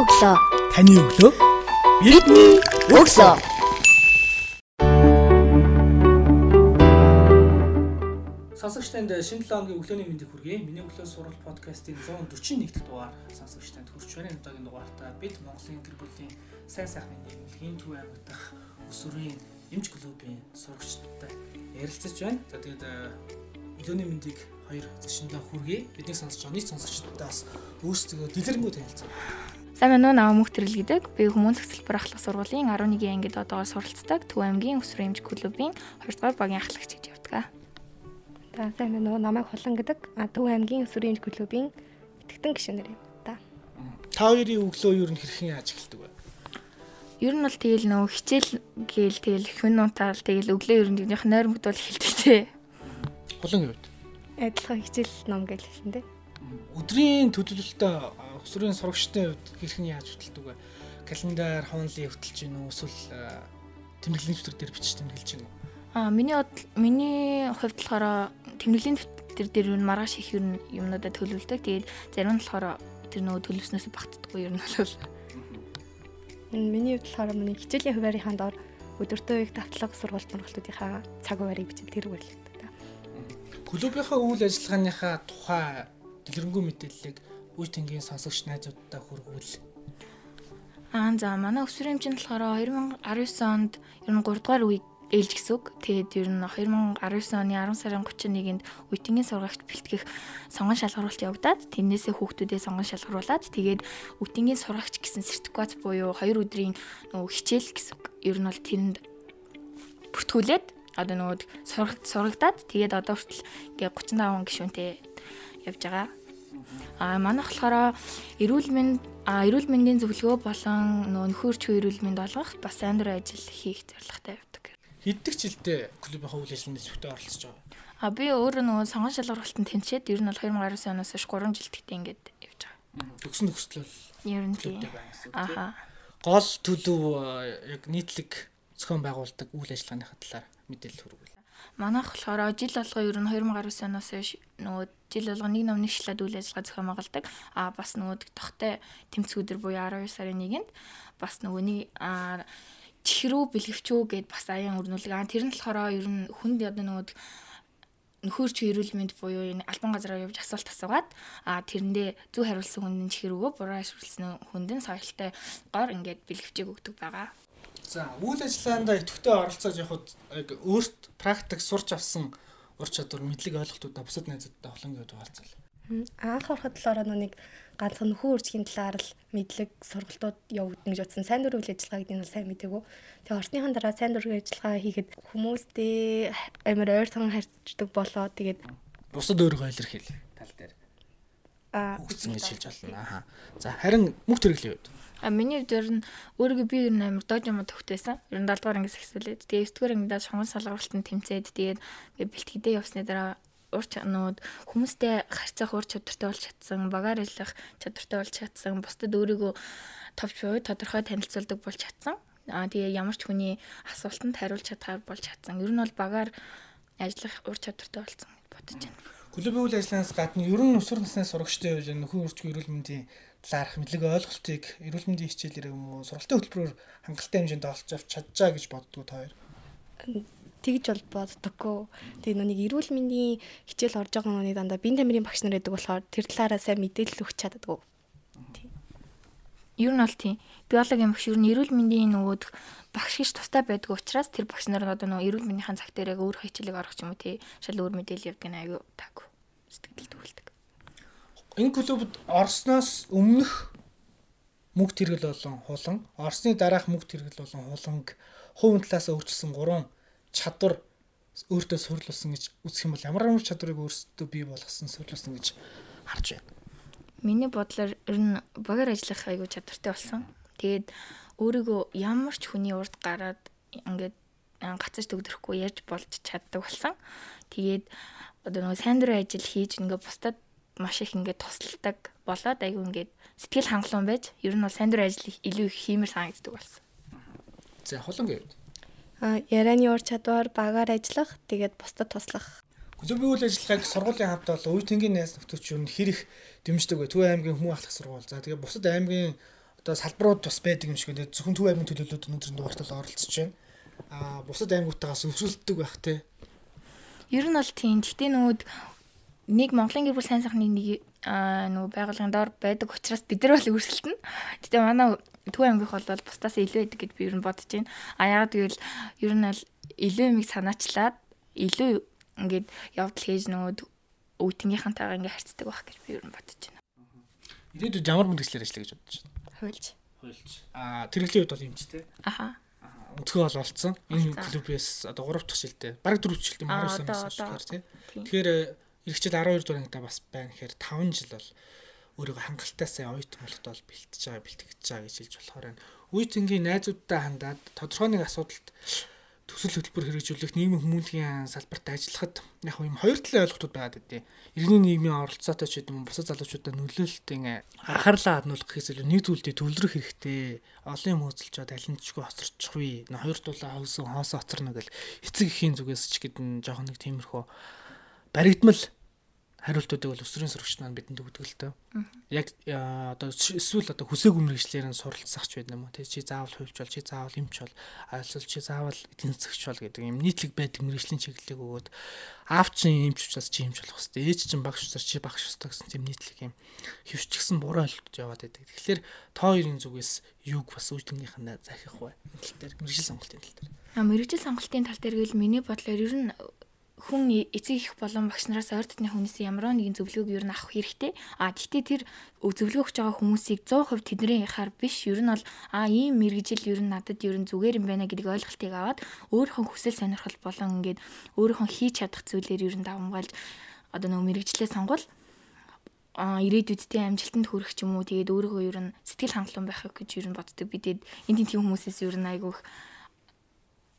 өглөө. Таны өглөө Бидний өглөө. Сонсогч танд шинэ 7 өдрийн өглөөний мэндийг хүргэе. Миний өглөө сурал подкастын 141 дахь дугаар сонсогч танд хүрч байна. Удаагийн дугаартаа бид Монголын гэр бүлийн сайн сайхны нийгэмлэгийн төв аймаг дахь өсвөрийн эмч клубын сурагчтай ярилцаж байна. За тэгээд э, өглөөний мэндийг хоёр зочиндоо хүргэе. Бидний сонсож байгаа нийт сонсогчдоос өөрсдөө дэлгэрэнгүй танилцсан. Сайн байна уу наваа мөх төрөл гэдэг. Би хүмүүн цэцэлбэр ахлах сургуулийн 11 ангид одоогоор суралцдаг Төв аймгийн өсвөр эмч клубын 2 дугаар багийн ахлагч гэж явдаг. За сайн байна уу? Намайг Холон гэдэг. А Төв аймгийн өсвөрийн клубын итгэдэн гишүүнээр юм. Да. Та хоёрын өглөө юу н хэрхэн яаж эхэлдэг вэ? Ер нь бол тэгэл нөө хичээл гээл тэгэл хүн унтаал тэгэл өглөө ер нь нойрмогд бол эхэлдэг те. Холон хувьд. Адилхан хичээл ном гэж хэлсэн дээ. Өдрийн төлөвлөлтөд өсвөрийн сурагчдын хувьд хэрхэн яаж хөтэлдэг вэ? Календар, хонлын хөтэлж гин үү? Эсвэл тэмдэглэлийн дэвтэр дээр бичиж тэмдэглэж гин үү? А миний миний хувьд болохоор тэмдэглэлийн дэвтэр дээр нь маргааш их юмнуудаа төлөвлөдөг. Тэгээд зарим нь болохоор тэр нөгөө төлөвснөөс багтдаггүй нь бол. Миний хувьд болохоор миний хичээлийн хуваарийнхаа доор өдөртөө их давтлага сургалт мургалтуудынхаа цаг хуваарийг бичиж тэр. Да. Клубийнхаа үйл ажиллагааныхаа тухай дэлгэрэнгүй мэдээллийг үе тэнгийн сонсогч найзуудтай хүргүүл. Аа за манай өсвөр хэмжээнд болохоор 2019 онд ер нь 3 дугаар үе ээлж гэсэн үг. Тэгээд ер нь 2019 оны 10 сарын 31-нд үеийнгийн сургагч бэлтгэх сонгон шалгаруулалт явагдаад тэрнээсээ хүүхдүүдээ сонгон шалгаруулад тэгээд үеийнгийн сургагч гэсэн сертификат буюу 2 өдрийн нөгөө хичээл гэсэн үг. Ер нь бол тэрэнд бүртгүүлээд одоо нөгөө сургалт сурагдаад тэгээд одоо хүртэл ингээ 35 гишүүнтэй явж байгаа. А манайх болохоор эрүүл мэнд а эрүүл мэндийн зөвлөгөө болон нөө нөхөрч эрүүл мэнд олгох бас дур ажил хийх зорилготой явдаг. Хэддэг жилдээ клубийнхаа үйл ажиллагаанд зөвхөн оролцож байгаа. А би өөрөө нөгөө сонгон шалгуулалтанд тэнцээд ер нь бол 2019 оноос хойш 3 жилдээ ингээд явж байгаа. Төгсөн төгслөл Ер нь тийм. Аха. Гол төлөв э, яг нийтлэг зохион байгуулдаг үйл ажиллагааныхаа талаар мэдээлэл хүргүүл. Манайх болохоор жил болгоо ер нь 2019 оноос нөгөө жил болгоо нэг ном нэг шилээд үйл ажиллагаа зохион байгуулдаг. А бас нөгөө тогтой тэмцэх өдөр буюу 12 сарын 1-нд бас нөгөө нэг а чихрүү бэлгэвчүү гэд бас аян өрнүүлэг. А тэр нь болохоор ер нь хүнд одоо нөгөө нөхөрч эрүүл мэнд буюу энэ албан газараа явж асуулт асуугаад а тэрэндээ зөв хариулсан хүнд нь чихэр өгөө буруу хариулсан хүнд нь соёлтой гоор ингээд бэлгэвчээг өгдөг байгаа. За үйл ажиллагаанд идэвхтэй оролцоод явхад яг өөрт практик сурч авсан ур чадвар мэдлэг ойлголтуудаа бусад найзуудтай холонгийн хуваалцал. Анх ороход нөө нэг ганцхан нөхөн үржихийн талаар л мэдлэг сургалтууд явагдана гэж утсан. Сайн дур үйл ажиллагааг нь сайн мэдээгүй. Тэгээ орсныхан дараа сайн дур үйл ажиллагаа хийхэд хүмүүстэй амар ойрхон харьцдаг болоо. Тэгээд Бусад өөрийгөө илэрхийл тал дээр а хөгжсөн гэж хэлж байна. Аха. За харин мөнгө төрөлхийн хувьд А миний хувьд ер нь өөрийгөө би ер нь амар дож юм төгтөөсөн. Ер нь 7 дугаар ангиас эхсүүлээд. Тэгээ 9 дугаар ангидаа шонгон салгуулалтанд тэмцээд тэгээд ингээ бэлтгэдээ явсны дараа ур чанууд хүмүүстэй харьцах ур чадвартай болж чадсан, багаар ажиллах чадвартай болж чадсан, бусдад өөрийгөө товч буй тодорхой танилцуулдаг болж чадсан. Аа тэгээ ямар ч хүний асуултанд хариулж чадхаар болж чадсан. Ер нь бол багаар ажиллах ур чадвартай болсон гэж бодож байна. клубын үйл ажиллагаанаас гадна ер нь өсвөр насны сурагчдын хувьд нөхөн үржих эрүүл мэндийн талаарх мэдлэг ойлголтыг эрүүл мэндийн хичээлээр юм уу сургалтын хөтөлбөрөөр хангалттай хэмжээнд олж авч чаджаа гэж боддгоо та хоёр. тэгж бол боддоггүй. Тэгээ нүг эрүүл мэндийн хичээл орж байгаа нүг дандаа бие тамирын багш нар гэдэг болохоор тэр талаараа сайн мэдээлэл өгч чаддаггүй. Ер нь бол тийм. Биологийн багш ер нь эрүүл мэндийн нөгөөд багш гэж тустай байдаг учраас тэр багш нар одоо нөгөө эрүүл мэндийн цаг дээр яг өөр хичээлийг орох юм уу тий. Шал өөр мэдээлэл явдаг нь аюу таагүй. Сэтгэл төгөлдөг. Энэ клубд орсноос өмнөх мөнгө тэргэл болон хулан, орсны дараах мөнгө тэргэл болон хуланг хувийн талаас өөрчилсөн гурван чадвар өөртөө сурлуулсан гэж үзэх юм бол ямар ямар чадварыг өөртөө бий болгосон сурлуулсан гэж харж байна. Миний бодлоор ер нь багаар ажиллах аюу чадвартай болсон. Тэгээд өөрийгөө ямар ч хүний урд гараад ингээд а, гацаж төгдөрөхгүй ярьж болж чаддаг болсон. Тэгээд одоо нөгөө сайн дурын ажил хийж ингээд бусдад маш их ингээд тусалдаг болоод айгүй ингээд сэтгэл хангалуун байж ер нь бол сайн дурын ажил илүү их хиймэр санагддаг болсон. За хулангийн хувьд А ярианы ур чадвар, багаар ажиллах, тэгээд бусдад туслах. Клубын үйл ажиллагааг сургуулийн хамт бол үе тэнгийн найз нөхдөч юу хэр их дэмждэг вэ? Төв аймгийн хүмүүн ахлах сургууль. За тэгээ бусад аймгийн одоо салбарууд бас байдаг юм шиг байна. Зөвхөн Төв аймгийн төлөөлөлд өнөөдрийн дугаартал оролцож байна. Аа бусад аймагуудтайгаас өвсөлддөг байх те. Ер нь бол тийм. Гэтэ нөгөөд нэг Монголын гэр бүл сайн сайхны нэг аа нөгөө байгууллагын доор байдаг учраас бид нар бол өрсөлдөнө. Гэтэ манай Төв аймгийнх бол бусдаас илүү байдаг гэж би ер нь бодож байна. А яагаад гэвэл ер нь бол илүү юмыг санаачлаад илүү ингээд явдал хийж нөгөө өвтөнгийнхантайгаа ингээд харьцдаг байх гэж би ер нь бодож байна. Ирээдүйд ямар мэрэгчлэр ажиллая гэж бодож байна? Хуйлж. Хуйлж. Аа тэрэглийн хувьд бол юм ч те. Аха. Өнцгөө бол олцсон. Энэ клубээс одоо 3 дахь жилдээ бараг 4 жилдээ Аа, 12 одоо, сараас одоо. хойш тий. Тэгэхээр эрэгчд 12 дугаар ангида бас байна гэхээр 5 жил бол өөрийгөө хангалттай оюут молот бол бэлтэж байгаа, бэлтгэж байгаа гэж хэлж болохоор байна. Үе тэнгийн найзуудтай хандаад тодорхой нэг асуудалд төсөл хөтөлбөр хэрэгжүүлэх нийгмийн хүмүүнлэгийн салбарт ажиллахад яг юм хоёр талын ойлголтууд байгаад байдیں۔ Иргэний нийгмийн оролцоотой ч гэдэм бусад залуучуудаа нөлөөлөлтийн анхаарлаа хаднуулах гэхээс илүү нэг зүйлдээ төвлөрөх хэрэгтэй. Олон юм хөөцөлжөө талентчгүй хоцорчихгүй. Н хоёр дулаа хөөсөн хоосоо хоцорно гэл эцэг эхийн зүгээс ч гэдэн жоохон нэг тиймэрхүү баригдмал хариултуудыг бол өсвөрийн сурагчид маань бидэнд өгдөг л төө. Яг аа, одоо эсвэл одоо хүсээгүй мэрэгчлэр нь суралцах ч байдаг юм уу. Тэ чи заавал хувьч бол чи заавал эмч бол айлсэл чи заавал эдийн засагч бол гэдэг юм нийтлэг байдаг мэрэгжлийн чиглэлийг өгөөд аав чин эмч учраас чи эмч болох хэвээр ээж чин багш учраас чи багш ёстой гэсэн тийм нийтлэг юм хөвчгсөн буруу ойлголт яваад байдаг. Тэгэхээр тоо хоёрын зүгээс юг бас үйлдвэрийнхээ захих бай. Тал дээр мэрэгжил сонголтын тал дээр. А мэрэгжил сонголтын тал дээр гэл миний бодлоор ер нь хүн эцэг их болон багш нараас ойр дотны хүнээс ямар нэгэн зөвлөгөөг ер нь авах хэрэгтэй. А гэхдээ тэр зөвлөгөө өгч байгаа хүмүүсийг 100% тэдний хаар биш ер нь бол а ийм мэрэгжил ер нь надад ер нь зүгээр юм байна гэдэг ойлголтыг аваад өөрийнхөө хүсэл сонирхол болон ингээд өөрийнхөө хийж чадах зүйлээр ер нь давамгаалж одоо нөгөө мэрэгжлээ сонгол ирээдүйдтэй амжилтанд хүрэх ч юм уу тэгээд өөрийгөө ер нь сэтгэл хангалуун байх гэж ер нь боддог. Бидэд энэ тийм хүмүүсээс ер нь айгүйх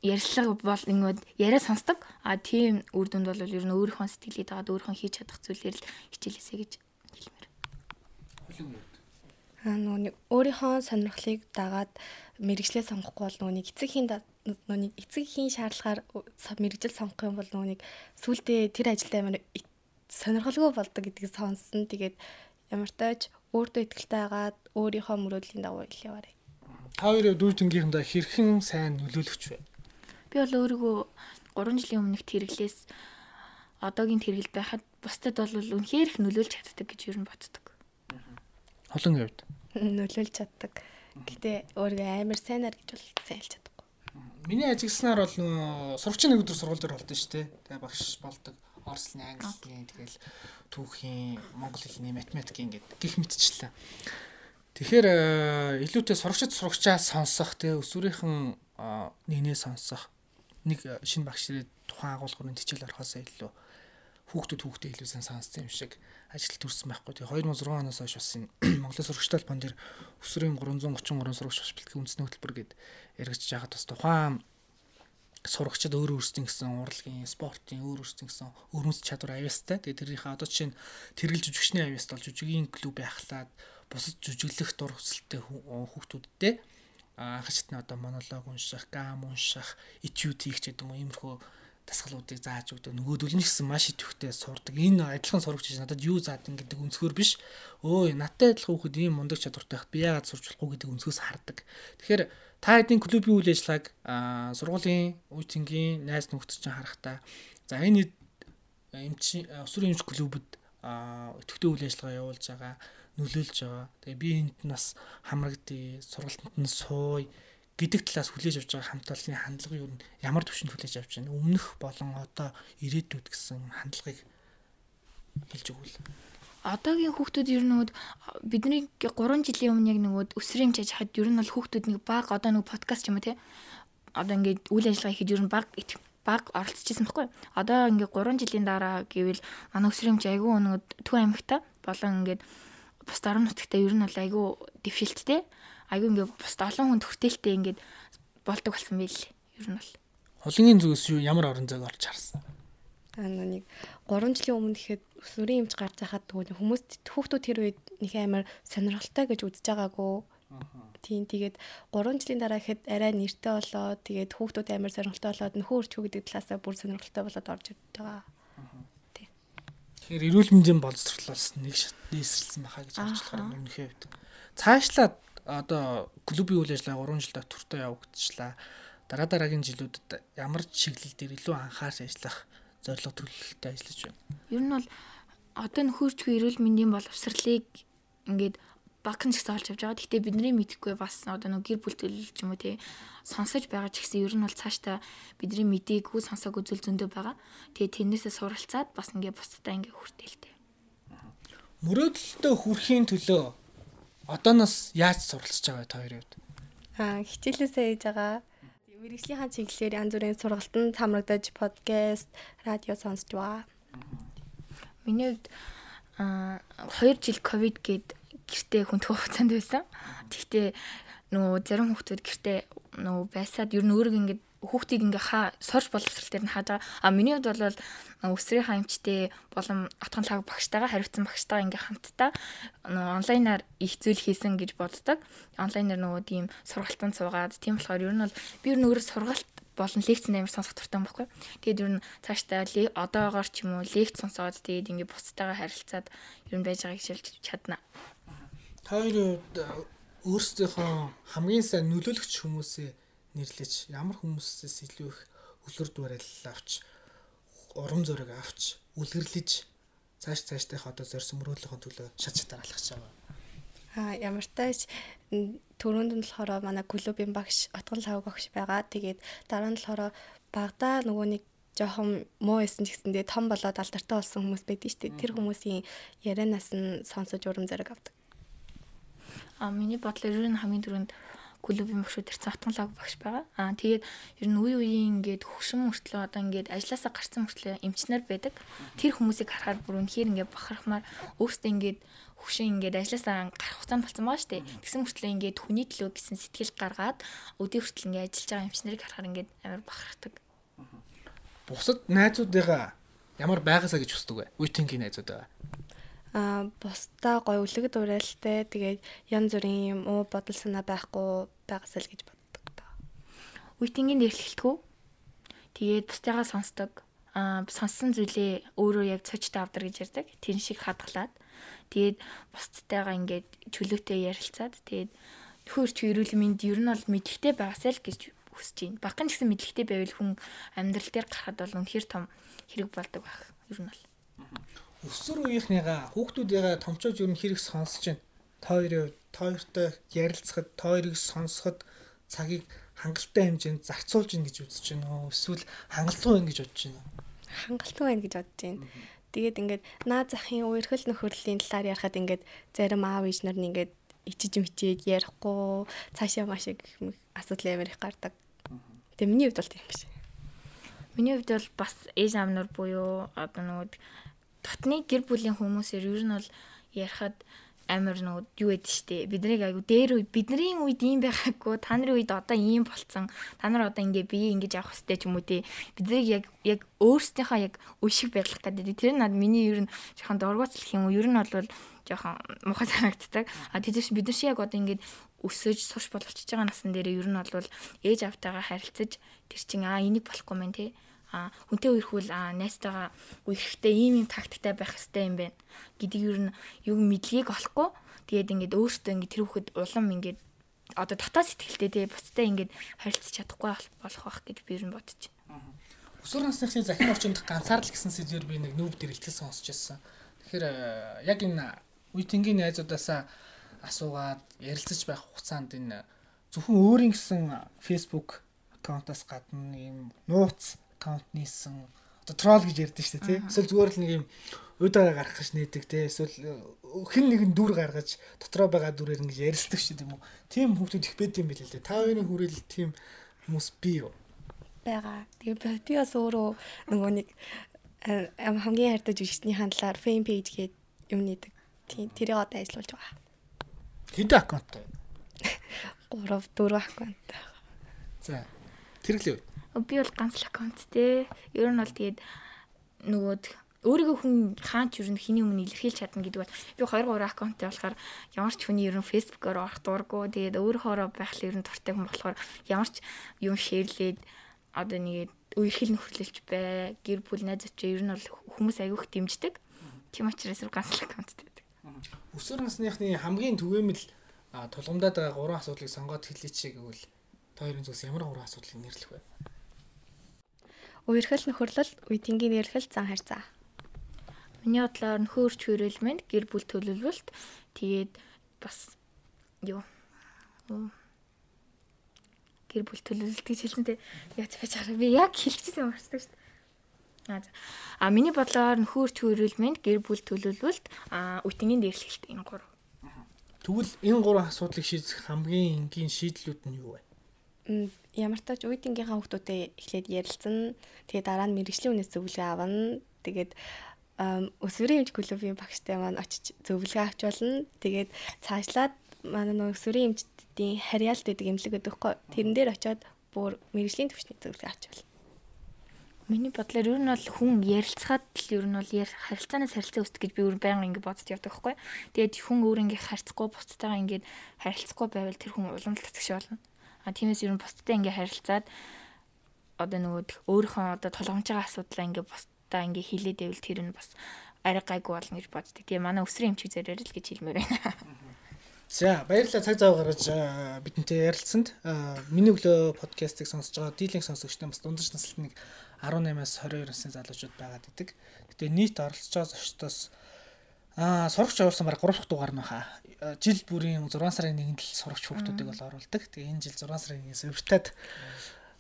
ярьслага бол ингээд яриа сонсдог. А тийм үр дүнд бол ер нь өөрийнхөө сэтгэлийг дагаад өөрийнхөө хийж чадах зүйлээр л хичээлээсэ гэж хэлмээр. Аа нөгөө нэг өөрийнхөө сонирхлыг дагаад мэрэгчлээ сонгохгүй бол нөгөө нэг эцэгхийн да- нөгөө нэг эцэгхийн шаардлагаар мэрэгжил сонгох юм бол нөгөө нэг сүултээ тэр ажилдаа и- сонирхолгүй болдог гэдгийг сонссон. Тэгээд ямар тааж өөртөө ихтэй байгаад өөрийнхөө мөрөөдлийн дагуу ил яваарай. Та хоёрын дүүр тэнгийнхэнтэй хэрхэн сайн нөлөөлөгч вэ? Би бол өөрийгөө 3 жилийн өмнөх тэрглээс одоогийн тэргэлд байхад бусдад бол үнэхээр их нөлөөлж чаддаг гэж ер нь боддог. Холон хувьд. Нөлөөлж чаддаг. Гэтэ өөрийгөө амар сайнаар гэж бол сайн хэлж чадахгүй. Миний ажигснаар бол сурагчийн нэг өдөр сургууль дээр болдсон шүү дээ. Тэгээ багш болдог. Орслын, англиний, тэгэл түүхийн, монгол хэлний, математикийн гэдэг гих мэтчлээ. Тэгэхээр э, илүүтэй сурагчид сурагчаа сонсох, тэгээ өсвөрийнхэн нэгнээ сонсох. Нэг э, шинэ багш ирээд тухайн агуулгын хичээл орохоосоо илүү хүүхдүүд хүүхдээ илүү сайн сонссон юм шиг ажил төрсэн байхгүй. Тэгээ 2006 оноос хойш бас энэ Монголын сурагчтай албан дээр өсвөрийн 333 сурагч багш бэлтгэх үндэсний хөтөлбөр гээд яригдж байгаад бас тухайн сурагчид өөр өөрсдийн гэсэн урлагийн, спортын өөр өөрсдийн гэсэн өрмөц чадвар авьяастай. Тэгээ тэрийнхээ одоо жишээ нь тэргэл жүжигчний авьяаст бол жүжигийн клуб байхлаад бусад жүжиглэх дур хүсэлтэй хүү- хүүхдүүдтэй аа хачтны одоо монолог унших, гам унших, этюд хийх гэдэг юм иймэрхүү дасгалуудыг зааж өгдөг. Нөгөөдөл нь гэсэн маш идэвхтэй сурдаг. Энэ адилхан сурагч гэж надад юу заад ин гэдэг өнцгөр биш. Өө надтай адилхан хүүхэд ийм мундаг чадвартай байх би яагаад сурч болохгүй гэдэг өнцгөөс хардаг. Тэгэхээр та хэдийн клубийн үйл ажиллагааг аа сургуулийн үеийнгийн найз нөхдөд чинь харахтаа за энэ эмч өсвөр эмч клубуд аа өтөвтэй үйл ажиллагаа явуулж байгаа нөлөөлж байгаа. Тэгээ би энд нас хамрагдъя, сургалтанд нь сууя гэдэг талаас хүлээж авч байгаа хамт олонны хандлага юу ямар төвшөнд хүлээж авч байна? Өмнөх болон одоо ирээдүйд гэсэн хандлагыг хэлж өгвөл. одоогийн хүүхдүүд ер нь бидний 3 жилийн өмнө яг нөгөө өсвөрийн чаж хад ер нь бол хүүхдүүд нэг баг одоо нөгөө подкаст юм те одоо ингээд үйл ажиллагаа хийхэд ер нь баг ит- баг оролцож ирсэн байхгүй одоо ингээд 3 жилийн дараа гэвэл манай чаж айгүй нөгөө төв аймагта болон ингээд бус орон нутгтаа ер нь бол айгүй дэвшилттэй айгүй ингээд бус олон хүн төртэлтэй ингээд болдог болсон байл ер нь бол Холынгийн зүгээс юу ямар орон зайг олж харсан? Аа нэг 3 жилийн өмнө гэхэд өсвөрийн эмч гарч байхад нөгөө хүмүүс хүүхдүүд тэр үед нэг амар сонирхолтой гэж үзэж байгаагүй. Тийм тэгээд 3 жилийн дараа гэхэд арай нэртэй болоод тэгээд хүүхдүүд амар сонирхолтой болоод нөхөө өрчүү гэдэг талаасаа бүр сонирхолтой болоод орж ирж байгаа. Тэгэхээр эрүүл мэндийн боловсролоос нэг шат нээсрэлсэн баха гэж харж болохоор өмнөхөө хувьд. Цаашлаад одоо клубийн үйл ажиллагаа 3 жил доктортой явагдчихлаа. Дараа дараагийн жилүүдэд ямар чиглэл дээр илүү анхаарч ажиллах зорилго төлөвлөлтөй ажиллаж байна. Ер нь бол одоо нөхөрчгүй эрүүл мэндийн боловсролыг ингээд багхан ч гэсэн олж авч байгаа. Гэхдээ бидний мэдэхгүй бас одоо нэг гэр бүл төлөв ч юм уу тий сонсож байгаа ч гэсэн ер нь бол цаашдаа бидний мдээгүй сонсоог үзүүл зөндөө байгаа. Тэгээ тэрнээсээ суралцаад бас ингээ бусдаа ингээ хүртээлтэй. Мөрөөдөлтөд хүрэхийн төлөө одооноос яаж суралцж байгаа та хоёрын хувьд? Аа хичээлээсээ ээж байгаа мэрэгжлийнхаа чиглэлээр янз бүрийн сургалтанд хамрагдаж подкаст, радио сонсч байгаа. Миний хувьд аа 2 жил ковид гээд гэртээ хүндх хугацаанд байсан. Тэгтээ нөгөө зарим хүмүүс гэртээ нөгөө байсаад ер нь өөрийг ингээд хүүхдийг ингээ хаа сорж боловсрал дээр нь хааж байгаа. А миний хувьд бол өсрийн хаимчтэй болон отхон лаг багштайгаа хариуцсан багштайгаа ингээ хамтдаа онлайнаар их зүйл хийсэн гэж боддог. Онлайнаар нөгөө тийм сургалтанд суугаад тийм болохоор ер нь бол би ер нь өөрөө сургалт болон лекцэн амар сонсох дуртай юм баггүй. Тэгээд ер нь цаашдаа одоогоор ч юм уу лекц сонсоод тэгээд ингээ бусдтайгаа харилцаад ер нь байж байгааг хэлж чадна. Та хоёрын өөрсдийнхөө хамгийн сайн нөлөөлөгч хүмүүсээ нэрлэж ямар хүмүүсээс илүү их үлгэр дуурайл авч урам зориг авч үлгэрлэж цааш цаашдынх одоо зорьсон мөрөөдлөхийн төлөө шат шатаар алхаж байгаа. Аа ямар тааш түрүүнд нь болохоор манай клубын багш Отгон лав багш байгаа. Тэгээд дараа нь болохоор багада нөгөө нэг жоохон муу исэн ч гэсэндээ том болоод алдартай болсон хүмүүс байдаг шүү дээ. Тэр хүмүүсийн ярианаас нь сонсож урам зориг авдаг. А миний бодлоор ер нь хамгийн түрүүнд клубын багшууд ирсэн атганлаг багш байгаа. Аа тэгээд ер нь үе үеийн ингээд хөгшин мөртлөө одоо ингээд ажилласаа гарсан мөртлөө эмчнэр байдаг. Тэр хүмүүсийг харахаар бүр үнэхээр ингээд бахархмаар өөртөө ингээд хөгшин ингээд ажилласаа гарах хугацаанд болсон байгаа шүү дээ. Тэгсэн мөртлөө ингээд хүний төлөө гэсэн сэтгэл гаргаад өдөө хүртэл ингээд ажиллаж байгаа эмчнэрийг харахаар ингээд амар бахархдаг. Бусад найзуудыгаа ямар байгаасаа гэж хүсдэг вэ? Үеийнгийн найзуудаа а бусдаа гой үлэг дуурайлтай тэгээд янз бүрийн юм уу бодол санаа байхгүй байгаас л гэж боддог та. Үйтингийн нэрлэлтгүү. Тэгээд бусдаагаа сонсдог. а сонссон зүйлээ өөрөө яг цочтой авдар гэж ярьдаг. Тэр шиг хадгалаад тэгээд бусдтайгаа ингээд чөлөөтэй ярилцаад тэгээд хөрч эрүүл мэнд ер нь бол мэдлэгтэй байгаасаа л гэж хүсэж байна. Багхан гэсэн мэдлэгтэй байвал хүн амьдрал дээр гарахад бол үнэхээр том хэрэг болдог байх. Ер нь бол өсвөр үеийнхнийгаа хүүхдүүдээ томчууд юу хэрэг сонсож байна. Та хоёрын та хоёртой ярилцахад, та хоёрыг сонсоход цагийг хангалттай хэмжээнд зарцуулж гин гэж үзэж байна. Эсвэл хангалтгүй байна гэж бодож байна. Хангалтгүй байна гэж бодож байна. Тэгээд ингээд наа захын үерхэл нөхөрлийн талаар ярихад ингээд зарим аав ээж нар нь ингээд ичиж мичээд ярихгүй цаашаа гэх мэт асуудал амар их гардаг. Тэгээ миний хувьд бол тийм биш. Миний хувьд бол бас ээж аав нар буюу одоо нөгөө дотны гэр бүлийн хүмүүсээр ер нь бол ярихад амар нөгөө юу гэдэг штэ. Биднийг айгу дээр үе бидний үед ийм байгаагүй та нарын үед одоо ийм болцсон. Та нар одоо ингээ бие ингэж явах хэрэгтэй ч юм уу те. Биднийг яг яг өөрсдийнхөө яг үе шиг байдлах гэдэг тэр над миний ер нь жоохон дургуутсах юм уу. Ер нь бол жоохон муухай санагддаг. А чинь бид нар шиг яг одоо ингээд өсөж сурч боловчж байгаа насан дээр ер нь бол ээж автайгаа харилцаж тэр чинь аа энийг болохгүй мэн те а хүнтэй үерхүүл найстайгаа үерхтэй ийм ийм тактиктай байх хэрэгтэй юм байна гэдэг юу н юу мэдлэгийг олохгүй тэгээд ингээд өөртөө ингээд тэр хүүхэд улам ингээд одоо дотоод сэтгэлтэй тий буцтай ингээд харилцаж чадахгүй болох байх гэж би ер нь бодож байна. Өсвөр насны захин орчинд ганцаарл гэсэн сэдвээр би нэг нүүб дэрэлтгэл сонсч байсан. Тэгэхээр э, яг энэ үеийнгийн найзуудаасаа асуугаад ярилцаж байх хугацаанд энэ зөвхөн өөрийн гэсэн Facebook аккаунтаас гадна ийм нууц аккаунт нээсэн одоо трол гэж ярьдэн шүү дээ тий. Эсвэл зүгээр л нэг юм уйдаага гаргах гэж нээдэг тий. Эсвэл э, хэн нэгэн дүр гаргаж дотроо байгаа дүрээр ингэж ярилцдаг шүү дээ юм уу. Тийм хүмүүс их байд юм билээ л дээ. Та хоёрын хүрээлэл тийм хүмүүс бий юу? байгаа. Тэгээ би бас өөрөө нөгөө нэг э, хамгийн хайртай жүжигчний хандлаар фэйм пэйж гээд юм нээдэг. Тийм тэрийг одоо ажиллуулж байгаа. Хэдэн аккаунттай? 3 4 аккаунттай. За. Тэрэглэв би бол ганц л аккаунт те. Ер нь бол тэгээд нөгөө өөрийгөө хүн хаанч юу хэний өмнө илэрхийлж чадна гэдэг бол би 2 3 аккаунттай болохоор ямар ч хүний ер нь фэйсбүүкээр орох дурггүй тэгээд өөрөөхөөрөө байх л ер нь туртай хүн болохоор ямар ч юм шеэрлээд одоо нэг үерхэл нөхөрлөлж бай гэр бүл найз очоо ер нь бол хүмүүс аявуух дэмждэг тийм учраас ганц л аккаунттай байдаг. Өсвөр насныхны хамгийн түгээмэл тулгамдаад байгаа гурван асуудлыг сонгоод хэлээч гэвэл та хоёрын зүгээс ямар гурван асуудлыг нэрлэх вэ? Үерхэл нөхөрлөл, үеийнгийн нэрлэл, зан харьцаа. Миний бодлоор нөхөн өрч хөрөлмөнд гэр бүл төлөвлөлт тэгээд бас юу гэр бүл төлөвлөлт гэж хэлсэнтэй яаж байж байгаа би яг хэлчихсэн юм байна шүү дээ. А миний бодлоор нөхөн өрч хөрөлмөнд гэр бүл төлөвлөлт а үеийнгийн нэрлэлт энэ гурав. Тэгвэл энэ гурван асуудлыг шийдэх хамгийн энгийн шийдлүүд нь юу вэ? Ямар ч тач үеийнхийнхаа хүмүүстэй эхлээд ярилцсан. Тэгээ дараа нь мэрэгжлийн үнээс зөвлөгөө авна. Тэгээд өсвөрийн эмч клубын багштай маань очиж зөвлөгөө авч болно. Тэгээд цаашлаад манай нөгөө өсвөрийн эмчдийн харьяалт гэдэг эмнэлэг гэдэг хгүй. Тэрэн дээр очиод бүр мэрэгжлийн төвчний зөвлөгөө авч болно. Миний бодлоор ер нь бол хүн ярилцахад л ер нь бол харилцаанаас харилцаа үүсдэг гэж би өөр байнга ингэ бодож явдаг байхгүй. Тэгээд хүн өөр ингэ харьцахгүй бусдтайгаа ингэ харилцахгүй байвал тэр хүн уламжлалт татгш болно. А тиймээс ер нь бусдтай ингээ харилцаад одоо нөгөө өөрийнхөө одоо толгомж байгаа асуудлаа ингээ бусдаа ингээ хилээд байвал тэр нь бас арай гайгүй болно гэж боддог. Тэгээ манай өсрийн эмч зэрэг л гэж хэлмээр байна. За баярлалаа цаг зав гаргаж бидэнтэй ярилцсанд. Миний өглөө подкастыг сонсож байгаа дийлэнх сонсогчтой бас дундаж насалт нэг 18-аас 22 насны залуучууд байгаад идэг. Гэтэ нийт оролцож байгаа зочдоос Аа сурагч явуулсан баг 3 дахь дугаар нь баха. Жил бүрийн 6 сарын 1-нд л сурагч хүүхдүүдийг бол оруулдаг. Тэгээ энэ жил 6 сарын 1-ээс өвөртөд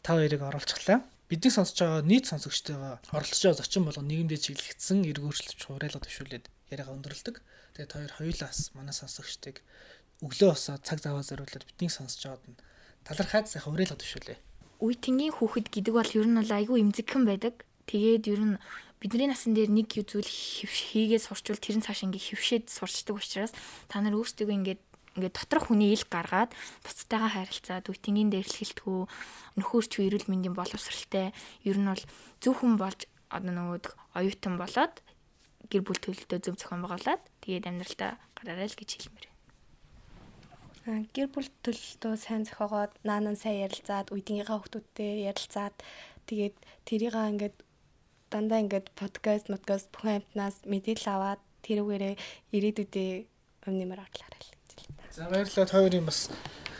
5 хоёрыг оруулчихлаа. Бидний сонсож байгаа нийт сонсогчтойгоо оролцож байгаа зочин болго нийгэмдээ чиглэгдсэн эргүүрчлэлч хуурайлга төвшүүлээд яриагаа өндөрлөдөг. Тэгээд хоёр хоёулаас манай сонсогчдыг өглөө босоо цаг заваа зориулаад бидний сонсож байгаад нь талархаад сайхан хуурайлга төвшүүлээ. Үе тэнгийн хүүхэд гэдэг бол ер нь бол айгүй эмзэгхэн байдаг. Тэгээд ер нь бидний насан дээр нэг зүйл хийгээд сурчвал тэр нь цааш ингээ хөвшөөд сурчдаг учраас та нар өөрсдөө ингээд ингээд доторх хүний ил гаргаад буцтайгаа харилцаад үтингийн дээрлэлтгүү нөхөрч эрүүл мэндийн боловсралтай ер нь бол зөв хүн болж одоо нөгөө оюутан болоод гэр бүл төлөлтөө зөв зохион байгуулад тэгээд амьдралтаа гараарай л гэж хэлмээр байна. Гэр бүл төлөлтөө сайн зохиогоод наанан сайн ярилцаад үеийнхээ хүмүүстэй ярилцаад тэгээд тэрийгээ ингээд дандаа ингээд подкаст, подкаст бүхэн амтнаас мэдээлэл аваад тэрүүгээрээ ирээдүйдээ өмнөмөр орлоо л гэж хэлээ. За баярлалаа хоёрын бас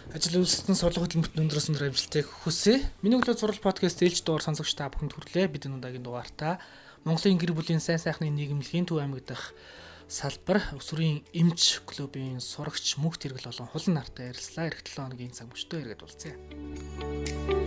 ажил үйлсэлтэн сурлах хөтөлбөрт өндрөөс өндөр амжилтыг хүсье. Миний өглөө зурвал подкаст ээлж дуур сонсогч та бүхэнд хүрлээ. Бид энэ удаагийн дугаартаа Монголын гэр бүлийн сайн сайхны нийгэмлэгийн төв аймаг дахь салбар өсвөрийн эмч клубын сурагч мөнх тэргэл болон хулан нартай ярилцлаа. Эх 7 хоногийн цаг мөчтөө иргэд уулзъя.